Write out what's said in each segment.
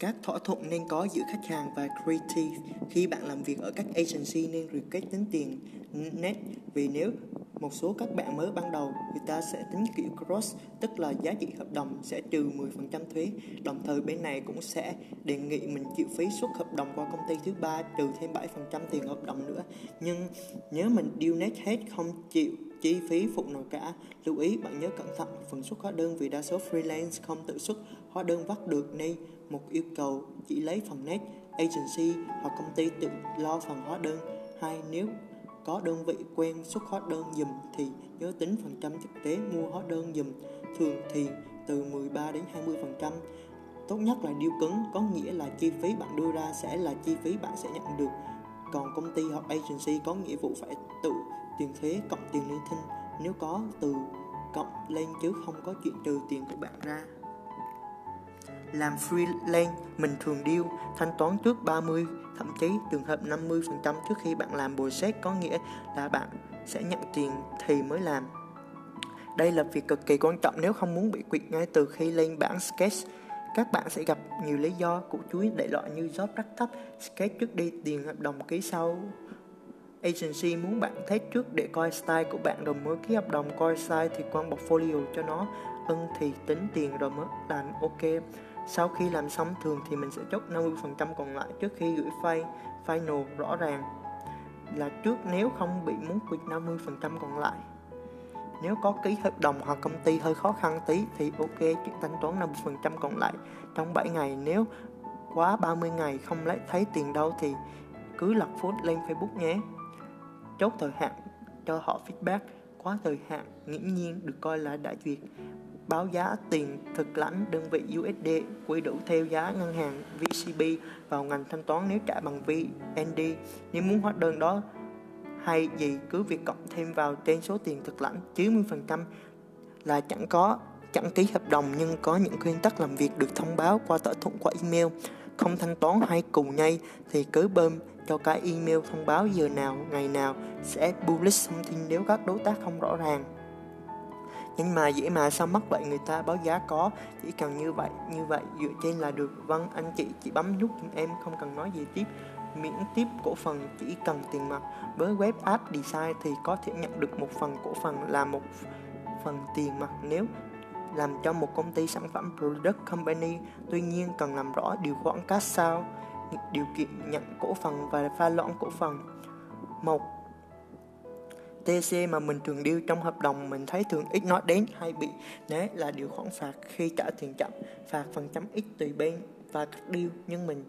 các thỏa thuận nên có giữa khách hàng và creative. Khi bạn làm việc ở các agency nên request tính tiền net. Vì nếu một số các bạn mới ban đầu, người ta sẽ tính kiểu cross, tức là giá trị hợp đồng sẽ trừ 10% thuế. Đồng thời, bên này cũng sẽ đề nghị mình chịu phí xuất hợp đồng qua công ty thứ ba, trừ thêm 7% tiền hợp đồng nữa. Nhưng nếu mình deal net hết không chịu chi phí phụ nào cả. Lưu ý, bạn nhớ cẩn thận, phần xuất hóa đơn vì đa số freelance không tự xuất, hóa đơn vắt được nên một yêu cầu chỉ lấy phần net, agency hoặc công ty tự lo phần hóa đơn. Hai, nếu có đơn vị quen xuất hóa đơn dùm thì nhớ tính phần trăm thực tế mua hóa đơn dùm thường thì từ 13 đến 20 phần trăm tốt nhất là điêu cứng có nghĩa là chi phí bạn đưa ra sẽ là chi phí bạn sẽ nhận được còn công ty hoặc agency có nghĩa vụ phải tự tiền thuế cộng tiền liên thinh. Nếu có, từ cộng lên chứ không có chuyện trừ tiền của bạn ra. Làm freelance, mình thường deal, thanh toán trước 30 thậm chí trường hợp 50% trước khi bạn làm bồi xét có nghĩa là bạn sẽ nhận tiền thì mới làm. Đây là việc cực kỳ quan trọng nếu không muốn bị quyệt ngay từ khi lên bản sketch các bạn sẽ gặp nhiều lý do của chuối đại loại như job rất thấp sketch trước đi, tiền hợp đồng ký sau. Agency muốn bạn test trước để coi style của bạn rồi mới ký hợp đồng. Coi style thì quăng portfolio cho nó ưng thì tính tiền rồi mới làm ok. Sau khi làm xong thường thì mình sẽ chốt 50% còn lại trước khi gửi file, final rõ ràng là trước nếu không bị muốn quyệt 50% còn lại nếu có ký hợp đồng hoặc công ty hơi khó khăn tí thì ok, chuyện thanh toán 50% còn lại. Trong 7 ngày, nếu quá 30 ngày không lấy, thấy tiền đâu thì cứ lập phút lên Facebook nhé. Chốt thời hạn cho họ feedback. Quá thời hạn, nghiễm nhiên được coi là đã duyệt. Báo giá tiền thực lãnh đơn vị USD quy đủ theo giá ngân hàng VCB vào ngành thanh toán nếu trả bằng VND nếu muốn hóa đơn đó hay gì cứ việc cộng thêm vào trên số tiền thực lãnh 90% là chẳng có chẳng ký hợp đồng nhưng có những nguyên tắc làm việc được thông báo qua thỏa thuận qua email. Không thanh toán hay cùng nhây thì cứ bơm cho cái email thông báo giờ nào, ngày nào sẽ publish thông tin nếu các đối tác không rõ ràng. Nhưng mà dễ mà sao mất vậy? Người ta báo giá có Chỉ cần như vậy, như vậy dựa trên là được. Vâng anh chị chỉ bấm nút giùm em không cần nói gì tiếp. Miễn tiếp cổ phần chỉ cần tiền mặt. Với web app design thì có thể nhận được một phần cổ phần là một phần tiền mặt nếu làm cho một công ty sản phẩm product company. Tuy nhiên, cần làm rõ điều khoản cash sao, điều kiện nhận cổ phần và pha loãng cổ phần. Một TC mà mình thường điêu trong hợp đồng mình thấy thường ít nói đến hay bị né là điều khoản phạt khi trả tiền chậm, phạt phần trăm ít tùy bên và các điêu nhưng mình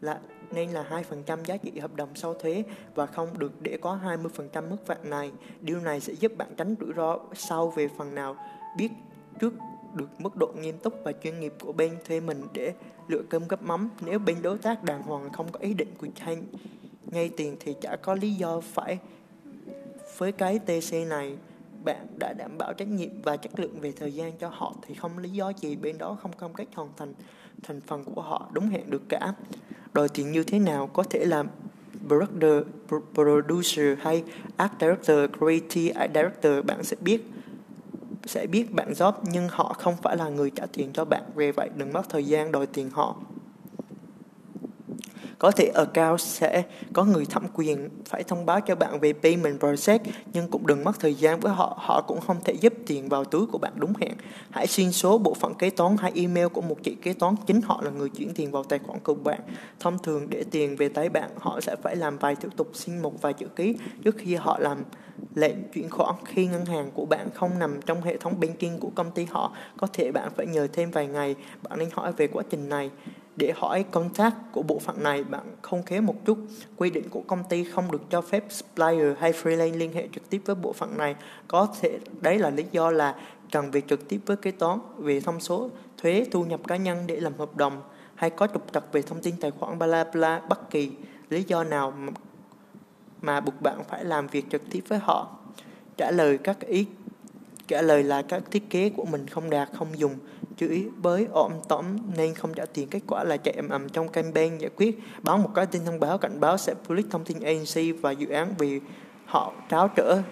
là nên là 2% giá trị hợp đồng sau thuế và không được để có 20% mức phạt này. Điều này sẽ giúp bạn tránh rủi ro sau về phần nào. Biết trước được mức độ nghiêm túc và chuyên nghiệp của bên thuê mình để lựa cơm gấp mắm. Nếu bên đối tác đàng hoàng không có ý định của thanh ngay tiền thì chả có lý do phải với cái TC này. Bạn đã đảm bảo trách nhiệm và chất lượng về thời gian cho họ thì không lý do gì bên đó không cam kết hoàn thành thành phần của họ đúng hẹn được cả đòi tiền như thế nào có thể làm producer, producer hay art director, creative director bạn sẽ biết sẽ biết bạn job nhưng họ không phải là người trả tiền cho bạn. Vì vậy đừng mất thời gian đòi tiền họ có thể ở cao sẽ có người thẩm quyền phải thông báo cho bạn về payment process, nhưng cũng đừng mất thời gian với họ. Họ cũng không thể giúp tiền vào túi của bạn, đúng hẹn. Hãy xin số bộ phận kế toán hay email của một chị kế toán, chính họ là người chuyển tiền vào tài khoản của bạn. Thông thường để tiền về tay bạn, họ sẽ phải làm vài thủ tục, xin một vài chữ ký. Trước khi họ làm lệnh chuyển khoản, khi ngân hàng của bạn không nằm trong hệ thống banking của công ty họ, có thể bạn phải nhờ thêm vài ngày. Bạn nên hỏi về quá trình này để hỏi contact của bộ phận này, bạn không khéo một chút. Quy định của công ty không được cho phép supplier hay freelance liên hệ trực tiếp với bộ phận này. Có thể, đấy là lý do là cần việc trực tiếp với kế toán về thông số, thuế, thu nhập cá nhân để làm hợp đồng, hay có trục trặc về thông tin tài khoản, bla bla, bất kỳ. Lý do nào mà buộc bạn phải làm việc trực tiếp với họ? Trả lời các ý trả lời là các thiết kế của mình không đạt, không dùng. Chửi bới, ôm, tóm nên không trả tiền. Kết quả là chạy ầm ầm trong campaign giải quyết. Báo một cái tin thông báo, cảnh báo sẽ public thông tin agency và dự án vì họ tráo trở.